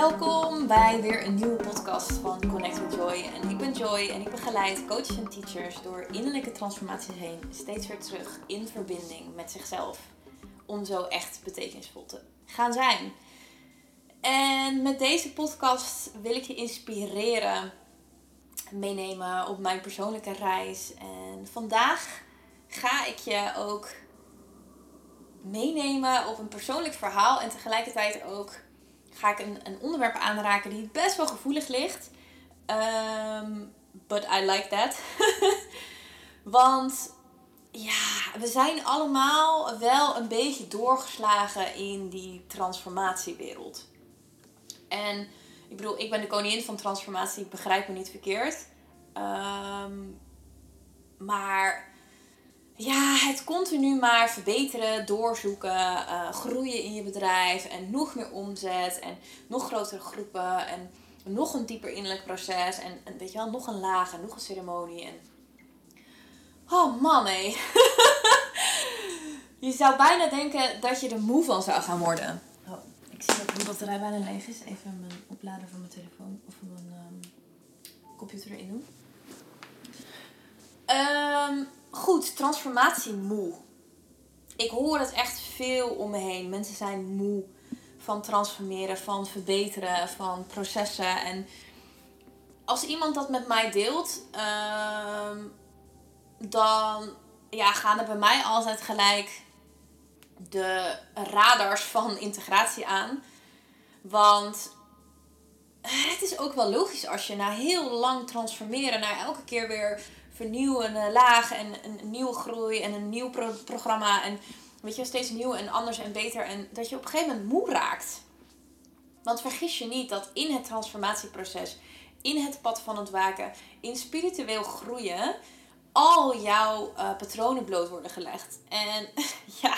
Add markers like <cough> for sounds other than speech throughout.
Welkom bij weer een nieuwe podcast van Connect with Joy. En ik ben Joy en ik begeleid coaches en teachers door innerlijke transformaties heen steeds weer terug in verbinding met zichzelf. Om zo echt betekenisvol te gaan zijn. En met deze podcast wil ik je inspireren, meenemen op mijn persoonlijke reis. En vandaag ga ik je ook meenemen op een persoonlijk verhaal en tegelijkertijd ook ga ik een, een onderwerp aanraken die best wel gevoelig ligt. Um, but I like that. <laughs> Want ja, we zijn allemaal wel een beetje doorgeslagen in die transformatiewereld. En ik bedoel, ik ben de koningin van transformatie, begrijp me niet verkeerd. Um, maar ja, het continu maar verbeteren, doorzoeken, uh, groeien in je bedrijf en nog meer omzet en nog grotere groepen en nog een dieper innerlijk proces en, en weet je wel, nog een laag en nog een ceremonie. En... Oh man, hé. <laughs> je zou bijna denken dat je er moe van zou gaan worden. Oh, ik zie dat mijn batterij bijna leeg is. Even mijn oplader van mijn telefoon of van mijn um, computer erin doen. Um, goed, transformatie moe. Ik hoor het echt veel om me heen. Mensen zijn moe van transformeren, van verbeteren, van processen. En als iemand dat met mij deelt, uh, dan ja, gaan er bij mij altijd gelijk de radars van integratie aan. Want het is ook wel logisch als je na heel lang transformeren, naar elke keer weer vernieuwen laag en een, nieuwe groei en een nieuw programma. En weet je, steeds nieuw en anders en beter. En dat je op een gegeven moment moe raakt. Want vergis je niet dat in het transformatieproces, in het pad van het waken, in spiritueel groeien, al jouw uh, patronen bloot worden gelegd. En <laughs> ja,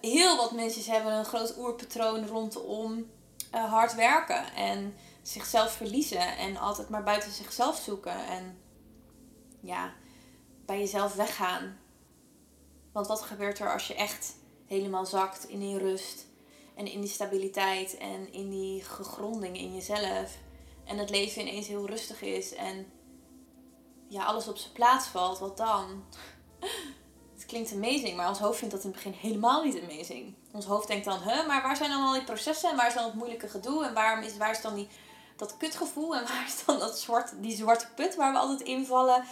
heel wat mensen hebben een groot oerpatroon rondom uh, hard werken en zichzelf verliezen en altijd maar buiten zichzelf zoeken. En ja, bij jezelf weggaan. Want wat gebeurt er als je echt helemaal zakt in die rust en in die stabiliteit en in die gegronding in jezelf en het leven ineens heel rustig is en ja, alles op zijn plaats valt, wat dan? <laughs> Klinkt amazing, maar ons hoofd vindt dat in het begin helemaal niet amazing. Ons hoofd denkt dan, huh, maar waar zijn dan al die processen en waar is dan het moeilijke gedoe en waarom is, waar is dan die, dat kutgevoel en <laughs> waar is dan dat zwart, die zwarte put waar we altijd invallen?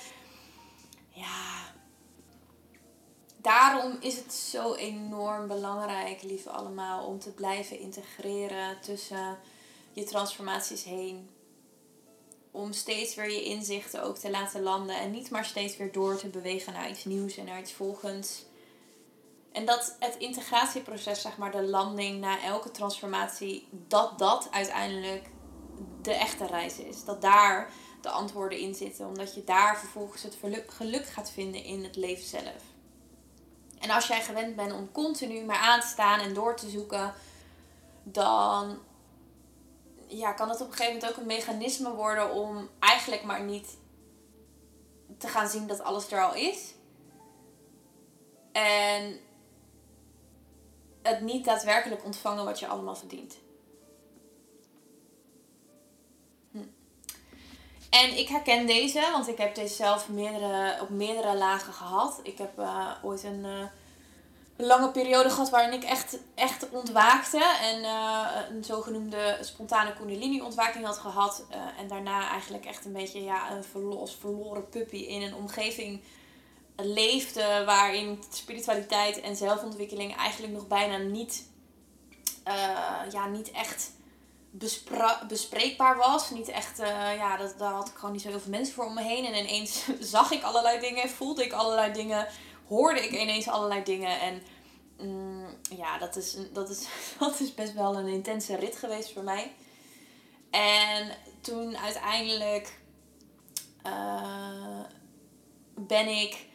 ja, daarom is het zo enorm belangrijk, lieve allemaal, om te blijven integreren tussen je transformaties heen. Om steeds weer je inzichten ook te laten landen en niet maar steeds weer door te bewegen naar iets nieuws en naar iets volgends. En dat het integratieproces, zeg maar, de landing na elke transformatie, dat dat uiteindelijk de echte reis is. Dat daar de antwoorden in zitten. Omdat je daar vervolgens het geluk gaat vinden in het leven zelf. En als jij gewend bent om continu maar aan te staan en door te zoeken, dan ja, kan het op een gegeven moment ook een mechanisme worden om eigenlijk maar niet te gaan zien dat alles er al is. En het niet daadwerkelijk ontvangen wat je allemaal verdient. En ik herken deze, want ik heb deze zelf meerdere, op meerdere lagen gehad. Ik heb uh, ooit een, uh, een, lange periode gehad waarin ik echt, echt ontwaakte. En uh, een zogenoemde spontane kundalini-ontwaking had gehad. en daarna eigenlijk echt een beetje ja, een verlos, verloren puppy in een omgeving leefde waarin spiritualiteit en zelfontwikkeling eigenlijk nog bijna niet, ja, niet echt bespreekbaar was. Niet echt, ja, dat, daar had ik gewoon niet zo heel veel mensen voor om me heen. En ineens <laughs> zag ik allerlei dingen, voelde ik allerlei dingen, hoorde ik ineens allerlei dingen. En mm, ja, dat is, dat, is, <laughs> dat is best wel een intense rit geweest voor mij. En toen uiteindelijk uh, ben ik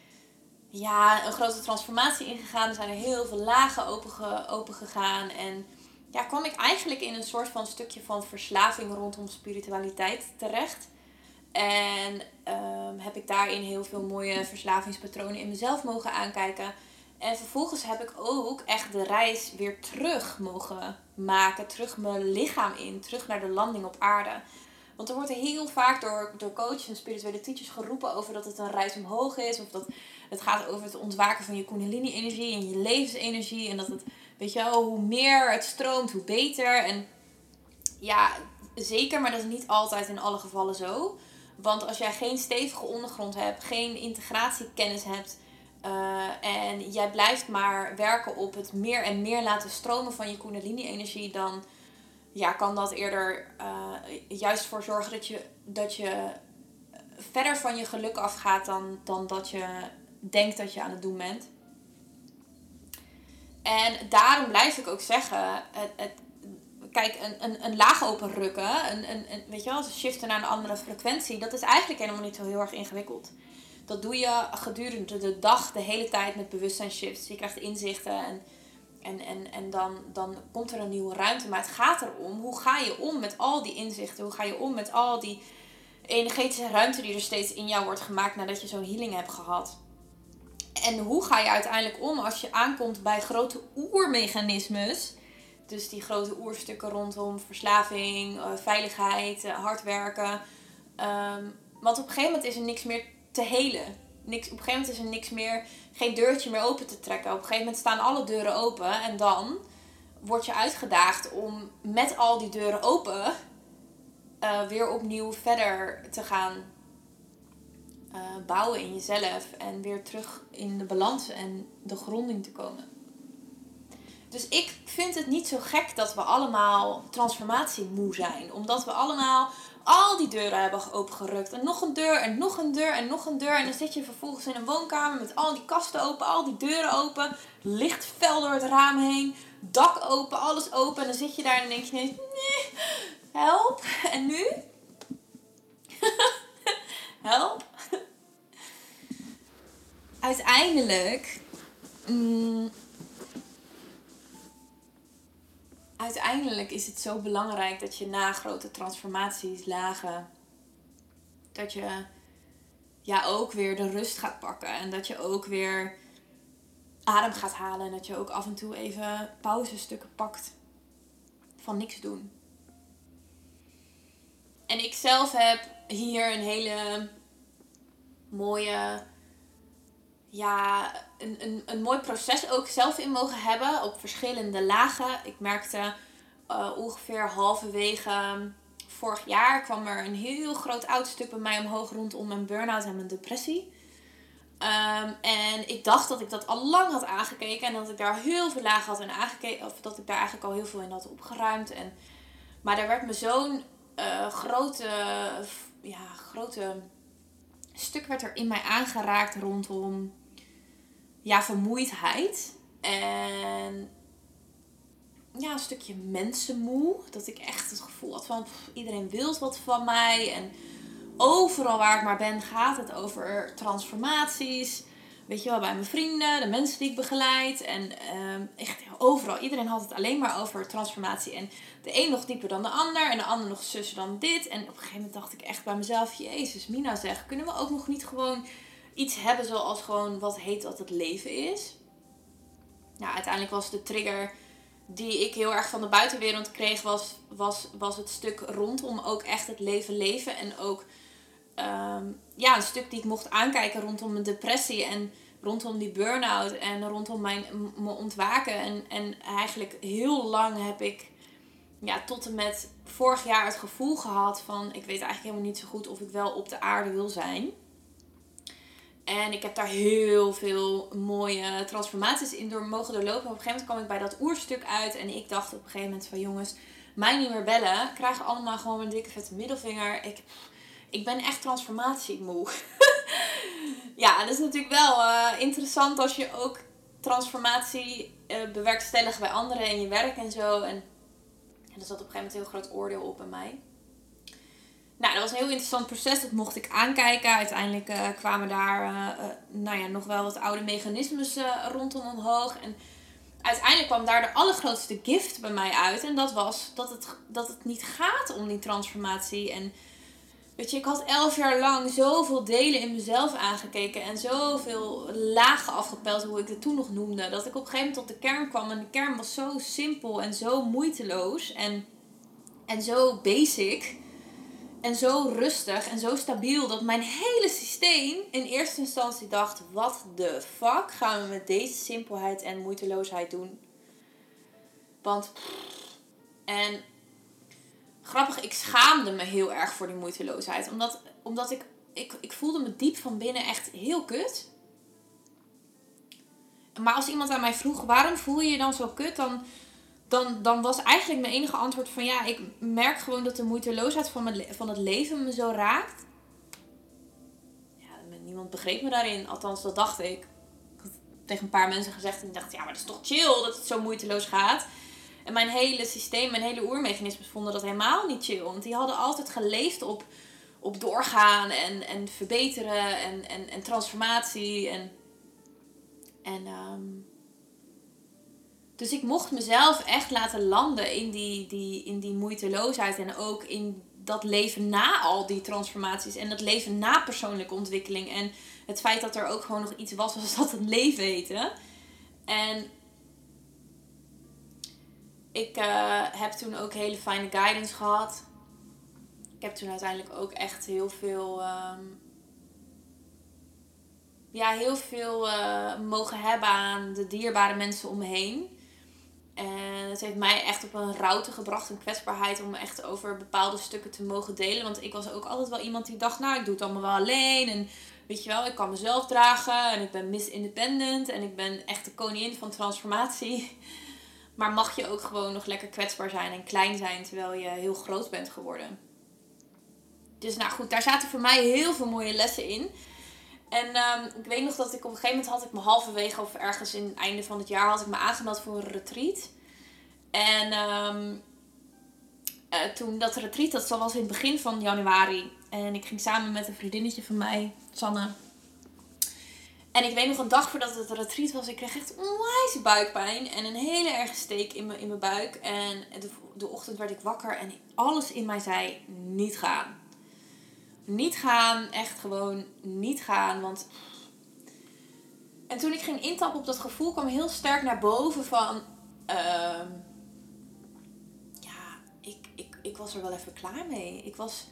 ja, een grote transformatie ingegaan. Er zijn er heel veel lagen open, open gegaan. En ja, kwam ik eigenlijk in een soort van stukje van verslaving rondom spiritualiteit terecht. En um, heb ik daarin heel veel mooie verslavingspatronen in mezelf mogen aankijken. En vervolgens heb ik ook echt de reis weer terug mogen maken. Terug mijn lichaam in. Terug naar de landing op aarde. Want er wordt heel vaak door, door coaches en spirituele teachers geroepen over dat het een reis omhoog is. Of dat het gaat over het ontwaken van je kundalini-energie en je levensenergie. En dat het, weet je wel, hoe meer het stroomt, hoe beter. En ja, zeker, maar dat is niet altijd in alle gevallen zo. Want als jij geen stevige ondergrond hebt, geen integratiekennis hebt. Uh, en jij blijft maar werken op het meer en meer laten stromen van je kundalini-energie, dan ja, kan dat eerder uh, juist voor zorgen dat je, dat je verder van je geluk afgaat dan, dan dat je denkt dat je aan het doen bent. En daarom blijf ik ook zeggen, het, het, kijk, een, een, een laag openrukken, een, een, een, weet je wel, shiften naar een andere frequentie, dat is eigenlijk helemaal niet zo heel erg ingewikkeld. Dat doe je gedurende de dag, de hele tijd met bewustzijnsshifts. Je krijgt inzichten en, en, en, en dan, dan komt er een nieuwe ruimte. Maar het gaat erom, hoe ga je om met al die inzichten? Hoe ga je om met al die energetische ruimte die er steeds in jou wordt gemaakt nadat je zo'n healing hebt gehad? En hoe ga je uiteindelijk om als je aankomt bij grote oermechanismes? Dus die grote oerstukken rondom verslaving, eh, veiligheid, eh, hard werken. Ehm, want op een gegeven moment is er niks meer te helen. Niks, op een gegeven moment is er niks meer, geen deurtje meer open te trekken. Op een gegeven moment staan alle deuren open. En dan word je uitgedaagd om met al die deuren open uh, weer opnieuw verder te gaan bouwen in jezelf. En weer terug in de balans en de gronding te komen. Dus ik vind het niet zo gek dat we allemaal transformatiemoe zijn. Omdat we allemaal al die deuren hebben opengerukt. En nog een deur en nog een deur en nog een deur. En dan zit je vervolgens in een woonkamer met al die kasten open, al die deuren open. Licht fel door het raam heen. Dak open, alles open. En dan zit je daar en denk je nee, help. En nu? <laughs> help. Uiteindelijk... Mm, uiteindelijk is het zo belangrijk dat je na grote transformaties, lagen, dat je ja, ook weer de rust gaat pakken. En dat je ook weer adem gaat halen. En dat je ook af en toe even pauzestukken pakt van niks doen. En ik zelf heb hier een hele mooie, ja, een, een, een mooi proces ook zelf in mogen hebben op verschillende lagen. Ik merkte uh, ongeveer halverwege vorig jaar kwam er een heel groot oud stuk bij mij omhoog rondom mijn burn-out en mijn depressie. Um, en ik dacht dat ik dat al lang had aangekeken en dat ik daar heel veel lagen had en aangekeken, of dat ik daar eigenlijk al heel veel in had opgeruimd. En, maar daar werd me zo'n uh, grote, ja, grote stuk werd er in mij aangeraakt rondom ja, vermoeidheid. En ja, een stukje mensenmoe. Dat ik echt het gevoel had van iedereen wil wat van mij. En overal waar ik maar ben gaat het over transformaties. Weet je wel, bij mijn vrienden, de mensen die ik begeleid. En ehm, echt overal. Iedereen had het alleen maar over transformatie. En de een nog dieper dan de ander. En de ander nog zussen dan dit. En op een gegeven moment dacht ik echt bij mezelf: Jezus, Mina zeg, kunnen we ook nog niet gewoon iets hebben zoals gewoon wat heet wat het leven is. Nou, uiteindelijk was de trigger die ik heel erg van de buitenwereld kreeg, was, was, was het stuk rondom ook echt het leven leven. En ook ehm, ja, een stuk die ik mocht aankijken rondom mijn depressie en rondom die burn-out en rondom mijn, mijn ontwaken. En, en eigenlijk heel lang heb ik ja, tot en met vorig jaar het gevoel gehad van ik weet eigenlijk helemaal niet zo goed of ik wel op de aarde wil zijn. En ik heb daar heel veel mooie transformaties in door mogen doorlopen. op een gegeven moment kwam ik bij dat oerstuk uit. En ik dacht op een gegeven moment van jongens, mij niet meer bellen. Krijgen allemaal gewoon een dikke vette middelvinger. Ik, ik ben echt transformatiemoe. <laughs> ja, dat is natuurlijk wel uh, interessant als je ook transformatie uh, bewerkstelligt bij anderen in je werk en zo. En, en er zat op een gegeven moment een heel groot oordeel op bij mij. Nou, dat was een heel interessant proces. Dat mocht ik aankijken. Uiteindelijk uh, kwamen daar nou ja, nog wel wat oude mechanismes rondom omhoog. En uiteindelijk kwam daar de allergrootste gift bij mij uit. En dat was dat het, dat het niet gaat om die transformatie. En Weet je, ik had elf jaar lang zoveel delen in mezelf aangekeken en zoveel lagen afgepeld, hoe ik het toen nog noemde. Dat ik op een gegeven moment tot de kern kwam en de kern was zo simpel en zo moeiteloos en, en zo basic en zo rustig en zo stabiel dat mijn hele systeem in eerste instantie dacht: wat de fuck gaan we met deze simpelheid en moeiteloosheid doen? Want. En grappig, ik schaamde me heel erg voor die moeiteloosheid. Omdat, omdat ik, ik, ik voelde me diep van binnen echt heel kut. Maar als iemand aan mij vroeg, waarom voel je je dan zo kut? Dan, dan, dan was eigenlijk mijn enige antwoord van ja, ik merk gewoon dat de moeiteloosheid van, mijn, van het leven me zo raakt. Ja, niemand begreep me daarin. Althans, dat dacht ik. Ik had tegen een paar mensen gezegd en ik dacht, ja, maar dat is toch chill dat het zo moeiteloos gaat. En mijn hele systeem, mijn hele oermechanismes vonden dat helemaal niet chill. Want die hadden altijd geleefd op, op doorgaan en, en verbeteren en, en, en transformatie. En, en um, dus ik mocht mezelf echt laten landen in die, die, in die moeiteloosheid. En ook in dat leven na al die transformaties. En dat leven na persoonlijke ontwikkeling. En het feit dat er ook gewoon nog iets was als dat het leven heette. En ik uh, heb toen ook hele fijne guidance gehad. Ik heb toen uiteindelijk ook echt heel veel. Um, ja, heel veel uh, mogen hebben aan de dierbare mensen om me heen. En het heeft mij echt op een route gebracht, een kwetsbaarheid om echt over bepaalde stukken te mogen delen. Want ik was ook altijd wel iemand die dacht, nou, ik doe het allemaal wel alleen. En weet je wel, ik kan mezelf dragen en ik ben Miss Independent en ik ben echt de koningin van transformatie. <laughs> Maar mag je ook gewoon nog lekker kwetsbaar zijn en klein zijn terwijl je heel groot bent geworden. Dus nou goed, daar zaten voor mij heel veel mooie lessen in. En um, ik weet nog dat ik op een gegeven moment had ik me halverwege of ergens in het einde van het jaar had ik me aangemeld voor een retreat. En um, uh, toen dat retreat, dat was in het begin van januari. En ik ging samen met een vriendinnetje van mij, Sanne. En ik weet nog een dag voordat het retreat was, ik kreeg echt onwijs buikpijn. En een hele erge steek in, me, in mijn buik. En de, de ochtend werd ik wakker en alles in mij zei, niet gaan niet gaan, echt gewoon niet gaan. Want. En toen ik ging intappen op dat gevoel, kwam heel sterk naar boven van. Uh, ja, ik, ik, ik was er wel even klaar mee. Ik was,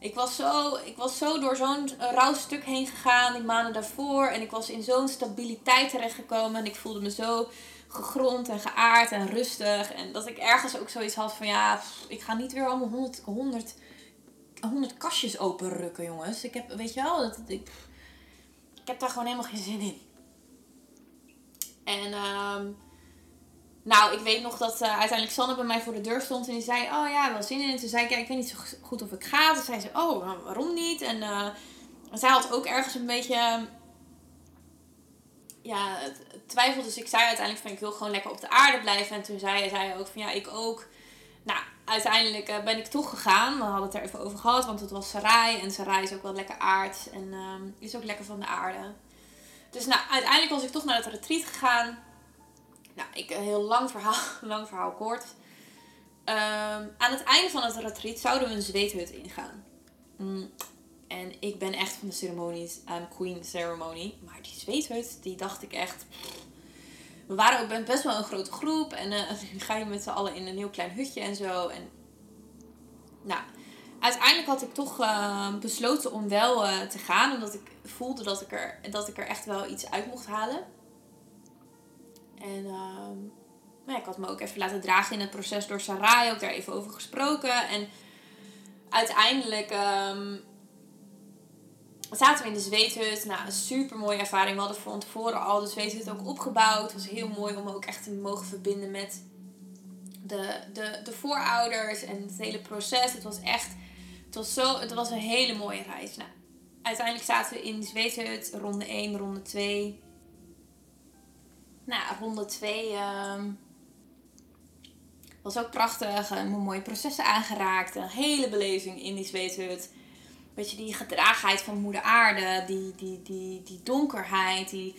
ik was, zo, ik was zo door zo'n rauw stuk heen gegaan die maanden daarvoor. En ik was in zo'n stabiliteit terechtgekomen. En ik voelde me zo gegrond en geaard en rustig. En dat ik ergens ook zoiets had van ja, ik ga niet weer allemaal 100, 100 honderd kastjes openrukken, jongens. Ik heb, weet je wel, dat, ik, ik heb daar gewoon helemaal geen zin in. En um, nou, ik weet nog dat uh, uiteindelijk Sanne bij mij voor de deur stond en die zei, oh ja, wel zin in. En toen zei ik, ik weet niet zo goed of ik ga. Toen zei ze, oh, waarom niet? En uh, zij had ook ergens een beetje, ja, twijfel. Dus ik zei uiteindelijk van, ik wil gewoon lekker op de aarde blijven. En toen zei zij ook van, ja, ik ook. Nou, uiteindelijk uh, ben ik toch gegaan. We hadden het er even over gehad, want het was Sarai. En Sarai is ook wel lekker aard. En um, is ook lekker van de aarde. Dus nou, uiteindelijk was ik toch naar het retreat gegaan. Nou, ik, een heel lang verhaal, <laughs> lang verhaal kort. Um, aan het einde van het retreat zouden we een zweethut ingaan. Mm. En ik ben echt van de ceremonies, I'm queen ceremony. Maar die zweethut, die dacht ik echt we waren ook best wel een grote groep. En <laughs> uh, ga je met z'n allen in een heel klein hutje en zo. En nou, uiteindelijk had ik toch uh, besloten om wel uh, te gaan. Omdat ik voelde dat ik, er, dat ik er echt wel iets uit mocht halen. En ja, ik had me ook even laten dragen in het proces door Sarai. Ook daar even over gesproken. En uiteindelijk um, zaten we in de zweethut. Nou, een super mooie ervaring. We hadden van tevoren al de zweethut ook opgebouwd. Het was heel mooi om ook echt te mogen verbinden met de, de, de voorouders en het hele proces. Het was echt, het was, zo, het was een hele mooie reis. Nou, uiteindelijk zaten we in de zweethut, ronde 1, ronde 2. Nou, ronde 2 um, was ook prachtig. Een mooie processen aangeraakt. Een hele beleving in die zweethut weet je, die gedraagheid van moeder aarde, die, die, die, die donkerheid, die...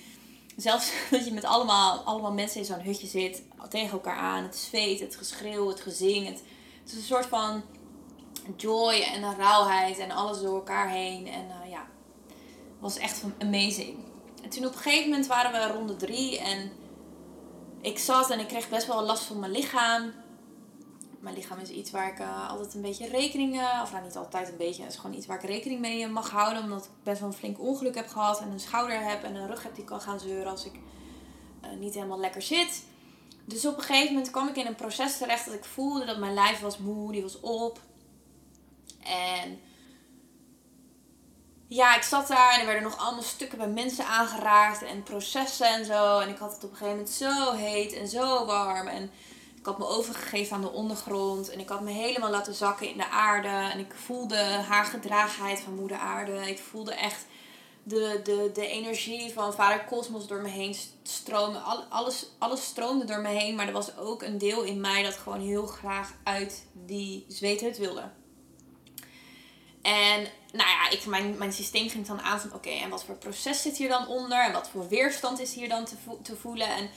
Zelfs <laughs> dat je met allemaal, allemaal mensen in zo'n hutje zit, tegen elkaar aan. Het zweet, het geschreeuw, het gezing. Het, het is een soort van joy en een rauwheid en alles door elkaar heen. En uh, ja, was echt amazing. En toen op een gegeven moment waren we ronde drie en ik zat en ik kreeg best wel last van mijn lichaam. Mijn lichaam is iets waar ik uh, altijd een beetje rekening, uh, of nou niet altijd een beetje, het is gewoon iets waar ik rekening mee mag houden. Omdat ik best wel een flink ongeluk heb gehad en een schouder heb en een rug heb die kan gaan zeuren als ik niet helemaal lekker zit. Dus op een gegeven moment kwam ik in een proces terecht dat ik voelde dat mijn lijf was moe, die was op. En ja, ik zat daar en er werden nog allemaal stukken bij mensen aangeraakt en processen en zo. En ik had het op een gegeven moment zo heet en zo warm. En ik had me overgegeven aan de ondergrond. En ik had me helemaal laten zakken in de aarde. En ik voelde haar gedragenheid van moeder aarde. Ik voelde echt de, de, de energie van vader kosmos door me heen stromen. alles, alles stroomde door me heen. Maar er was ook een deel in mij dat gewoon heel graag uit die zweethut wilde. En nou ja, ik, mijn, mijn systeem ging dan aan van oké, en wat voor proces zit hier dan onder? En wat voor weerstand is hier dan te, te voelen? En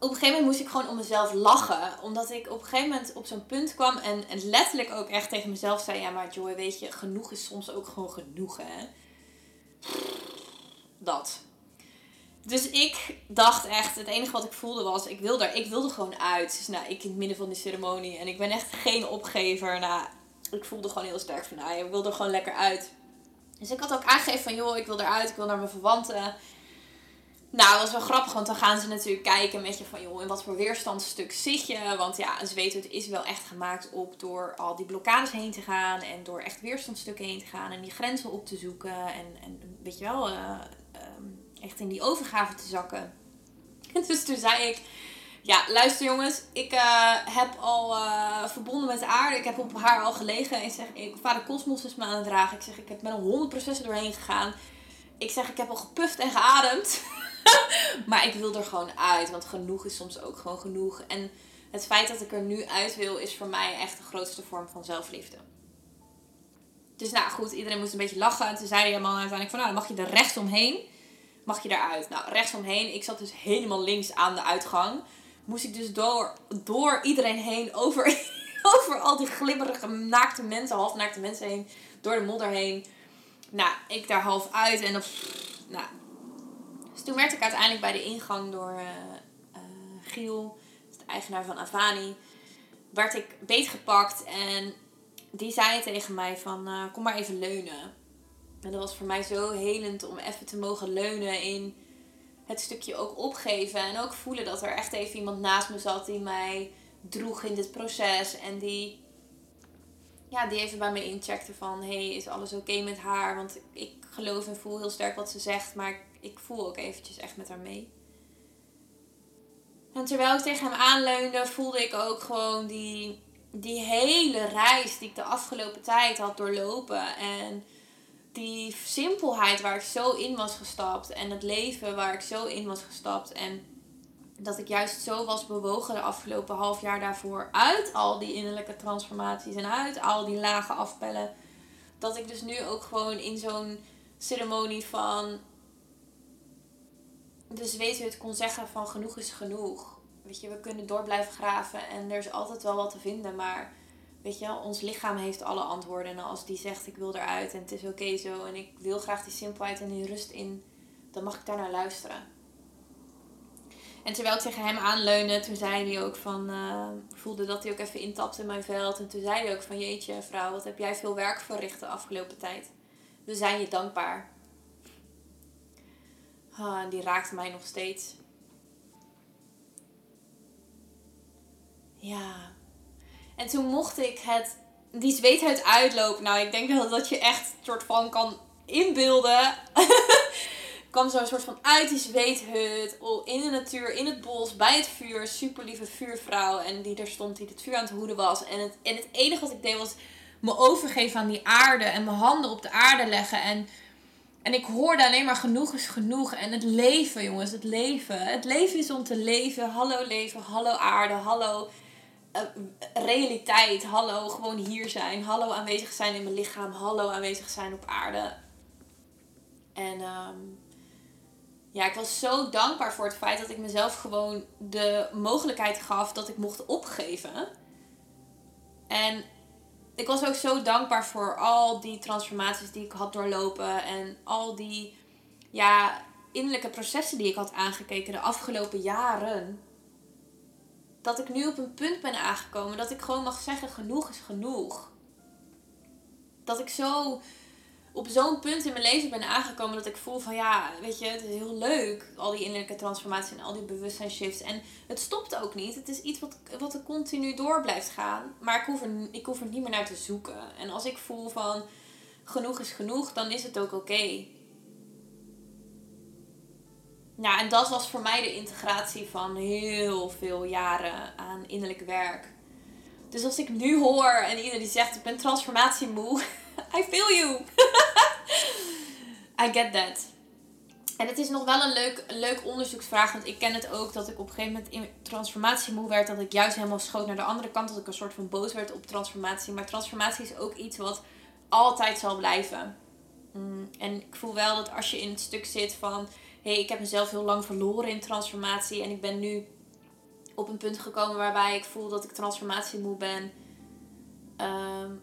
op een gegeven moment moest ik gewoon om mezelf lachen. Omdat ik op een gegeven moment op zo'n punt kwam en, en letterlijk ook echt tegen mezelf zei: Ja, maar Joy, weet je, genoeg is soms ook gewoon genoeg, hè? Dat. Dus ik dacht echt, het enige wat ik voelde was, ik wilde er, ik wilde gewoon uit. Dus nou, ik in het midden van die ceremonie. En ik ben echt geen opgever. Nou, ik voelde gewoon heel sterk van, nou, ik wil er gewoon lekker uit. Dus ik had ook aangegeven van, joh, ik wil eruit, ik wil naar mijn verwanten. Nou, dat was wel grappig, want dan gaan ze natuurlijk kijken met je van, joh, in wat voor weerstandsstuk zit je? Want ja, een zweethut is wel echt gemaakt op door al die blokkades heen te gaan en door echt weerstandstukken heen te gaan en die grenzen op te zoeken en, en weet je wel, uh, echt in die overgave te zakken. En <laughs> dus toen zei ik, ja, luister jongens, ik uh, heb al uh, verbonden met de aarde. Ik heb op haar al gelegen. Ik zeg, ik, vader Cosmos is me aan het dragen. Ik zeg, ik heb met een honderd processen doorheen gegaan. Ik zeg, ik heb al gepuft en geademd. <laughs> maar ik wil er gewoon uit, want genoeg is soms ook gewoon genoeg. En het feit dat ik er nu uit wil, is voor mij echt de grootste vorm van zelfliefde. Dus nou goed, iedereen moest een beetje lachen. En toen zei hij man uiteindelijk van, nou dan mag je er rechts omheen. Mag je eruit. Nou, rechts omheen. Ik zat dus helemaal links aan de uitgang moest ik dus door, door iedereen heen, over, <laughs> over al die glibberige naakte mensen, half naakte mensen heen, door de modder heen. Nou, ik daar half uit en dan, nou. Dus toen werd ik uiteindelijk bij de ingang door uh, uh, Giel, de eigenaar van Avani, werd ik beetgepakt en die zei tegen mij van, uh, kom maar even leunen. En dat was voor mij zo helend om even te mogen leunen in het stukje ook opgeven. En ook voelen dat er echt even iemand naast me zat die mij droeg in dit proces. En die, ja, die even bij me incheckte van... hey, is alles oké met haar? Want ik geloof en voel heel sterk wat ze zegt. Maar ik voel ook eventjes echt met haar mee. En terwijl ik tegen hem aanleunde, voelde ik ook gewoon die, die hele reis die ik de afgelopen tijd had doorlopen. En die simpelheid waar ik zo in was gestapt. En het leven waar ik zo in was gestapt. En dat ik juist zo was bewogen de afgelopen half jaar daarvoor. Uit al die innerlijke transformaties en uit al die lage afpellen. Dat ik dus nu ook gewoon in zo'n ceremonie van. Dus weet je, het kon zeggen van genoeg is genoeg. Weet je, we kunnen door blijven graven en er is altijd wel wat te vinden. Maar weet je ons lichaam heeft alle antwoorden. En als die zegt ik wil eruit en het is oké zo en ik wil graag die simpelheid en die rust in, dan mag ik daar naar luisteren. En terwijl ik tegen hem aanleunde, toen zei hij ook van, uh, voelde dat hij ook even intapte in mijn veld. En toen zei hij ook van, jeetje vrouw, wat heb jij veel werk verricht de afgelopen tijd. We zijn je dankbaar. Ah, en die raakte mij nog steeds. Ja, en toen mocht ik het, die zweethuid uitlopen. Nou, ik denk wel dat je echt een soort van kan inbeelden. <laughs> kwam zo'n soort van uit die zweethut. In de natuur, in het bos, bij het vuur. Super lieve vuurvrouw. En die er stond, die het vuur aan het hoeden was. En het, en het enige wat ik deed was me overgeven aan die aarde. En mijn handen op de aarde leggen. En, en ik hoorde alleen maar genoeg is genoeg. En het leven, jongens, het leven. Het leven is om te leven. Hallo leven, hallo aarde, hallo eh, realiteit. Hallo, gewoon hier zijn. Hallo, aanwezig zijn in mijn lichaam. Hallo, aanwezig zijn op aarde. En ehm, ja, ik was zo dankbaar voor het feit dat ik mezelf gewoon de mogelijkheid gaf dat ik mocht opgeven. En ik was ook zo dankbaar voor al die transformaties die ik had doorlopen. En al die ja, innerlijke processen die ik had aangekeken de afgelopen jaren. Dat ik nu op een punt ben aangekomen dat ik gewoon mag zeggen: genoeg is genoeg. Dat ik zo op zo'n punt in mijn leven ben aangekomen dat ik voel van ja, weet je, het is heel leuk. Al die innerlijke transformatie en al die bewustzijnshifts. En het stopt ook niet. Het is iets wat, wat er continu door blijft gaan. Maar ik hoef, er, ik hoef er niet meer naar te zoeken. En als ik voel van genoeg is genoeg, dan is het ook oké. Ja, en dat was voor mij de integratie van heel veel jaren aan innerlijk werk. Dus als ik nu hoor en iedereen die zegt ik ben transformatiemoe, <laughs> I feel you. <laughs> I get that. En het is nog wel een leuk, leuk onderzoeksvraag. Want ik ken het ook dat ik op een gegeven moment in transformatiemoe werd. Dat ik juist helemaal schoot naar de andere kant. Dat ik een soort van boos werd op transformatie. Maar transformatie is ook iets wat altijd zal blijven. Mm, en ik voel wel dat als je in het stuk zit van... Hey, ik heb mezelf heel lang verloren in transformatie. En ik ben nu op een punt gekomen waarbij ik voel dat ik transformatiemoe ben. Um,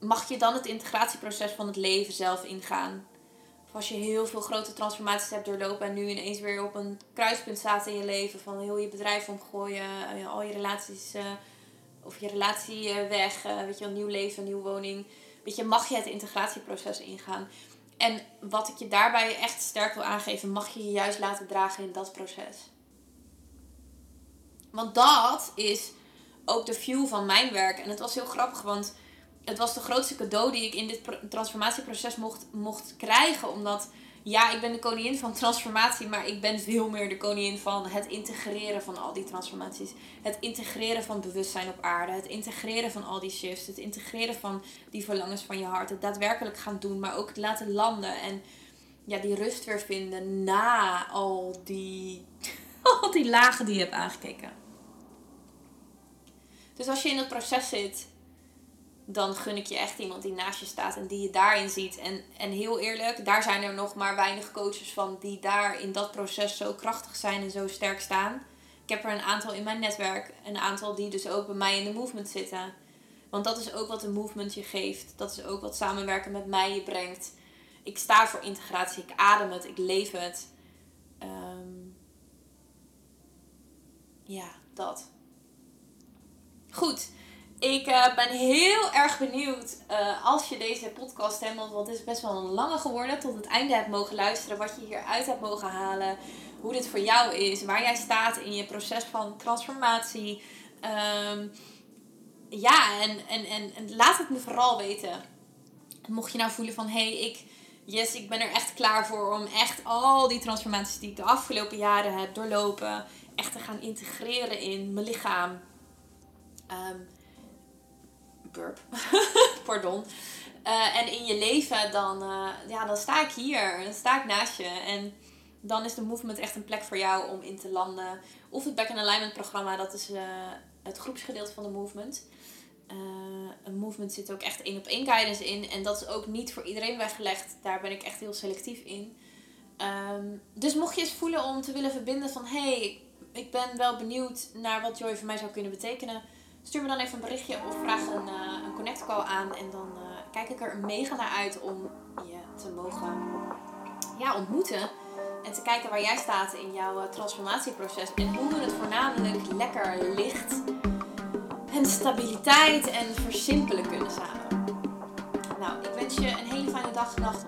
mag je dan het integratieproces van het leven zelf ingaan. Of als je heel veel grote transformaties hebt doorlopen en nu ineens weer op een kruispunt staat in je leven, van heel je bedrijf omgooien, eh, al je relaties, uh, of je relatie uh, weg, weet je, een nieuw leven, een nieuwe woning. Weet je, mag je het integratieproces ingaan. En wat ik je daarbij echt sterk wil aangeven, mag je je juist laten dragen in dat proces. Want dat is ook de view van mijn werk. En het was heel grappig, want het was de grootste cadeau die ik in dit transformatieproces mocht, mocht krijgen. Omdat, ja, ik ben de koningin van transformatie, maar ik ben veel meer de koningin van het integreren van al die transformaties. Het integreren van bewustzijn op aarde. Het integreren van al die shifts. Het integreren van die verlangens van je hart. Het daadwerkelijk gaan doen, maar ook het laten landen. En ja, die rust weer vinden na al die, <laughs> al die lagen die je hebt aangekeken. Dus als je in dat proces zit dan gun ik je echt iemand die naast je staat en die je daarin ziet. En, en heel eerlijk, daar zijn er nog maar weinig coaches van die daar in dat proces zo krachtig zijn en zo sterk staan. Ik heb er een aantal in mijn netwerk, een aantal die dus ook bij mij in de movement zitten. Want dat is ook wat de movement je geeft. Dat is ook wat samenwerken met mij je brengt. Ik sta voor integratie, ik adem het, ik leef het. Um, ja, dat. Goed. Ik uh, ben heel erg benieuwd uh, als je deze podcast helemaal, want het is best wel een lange geworden, tot het einde hebt mogen luisteren. Wat je hieruit hebt mogen halen. Hoe dit voor jou is. Waar jij staat in je proces van transformatie. Um, ja, en, en, en, en, laat het me vooral weten. Mocht je nou voelen van, hé, hey, ik, yes, ik ben er echt klaar voor om echt al die transformaties die ik de afgelopen jaren heb doorlopen, echt te gaan integreren in mijn lichaam. Um, <laughs> pardon. Uh, en in je leven, dan, uh, ja, dan sta ik hier. Dan sta ik naast je. En dan is de movement echt een plek voor jou om in te landen. Of het Back in Alignment programma, dat is uh, het groepsgedeelte van de movement. een movement zit ook echt één op één guidance in. En dat is ook niet voor iedereen weggelegd. Daar ben ik echt heel selectief in. Um, dus mocht je eens voelen om te willen verbinden van... Hey, ik ben wel benieuwd naar wat Joy voor mij zou kunnen betekenen Stuur me dan even een berichtje of vraag een, uh, een connect call aan. En dan uh, kijk ik er mega naar uit om je te mogen ja, ontmoeten. En te kijken waar jij staat in jouw uh, transformatieproces. En hoe het voornamelijk lekker licht en stabiliteit en versimpelen kunnen samen. Nou, ik wens je een hele fijne dag, nacht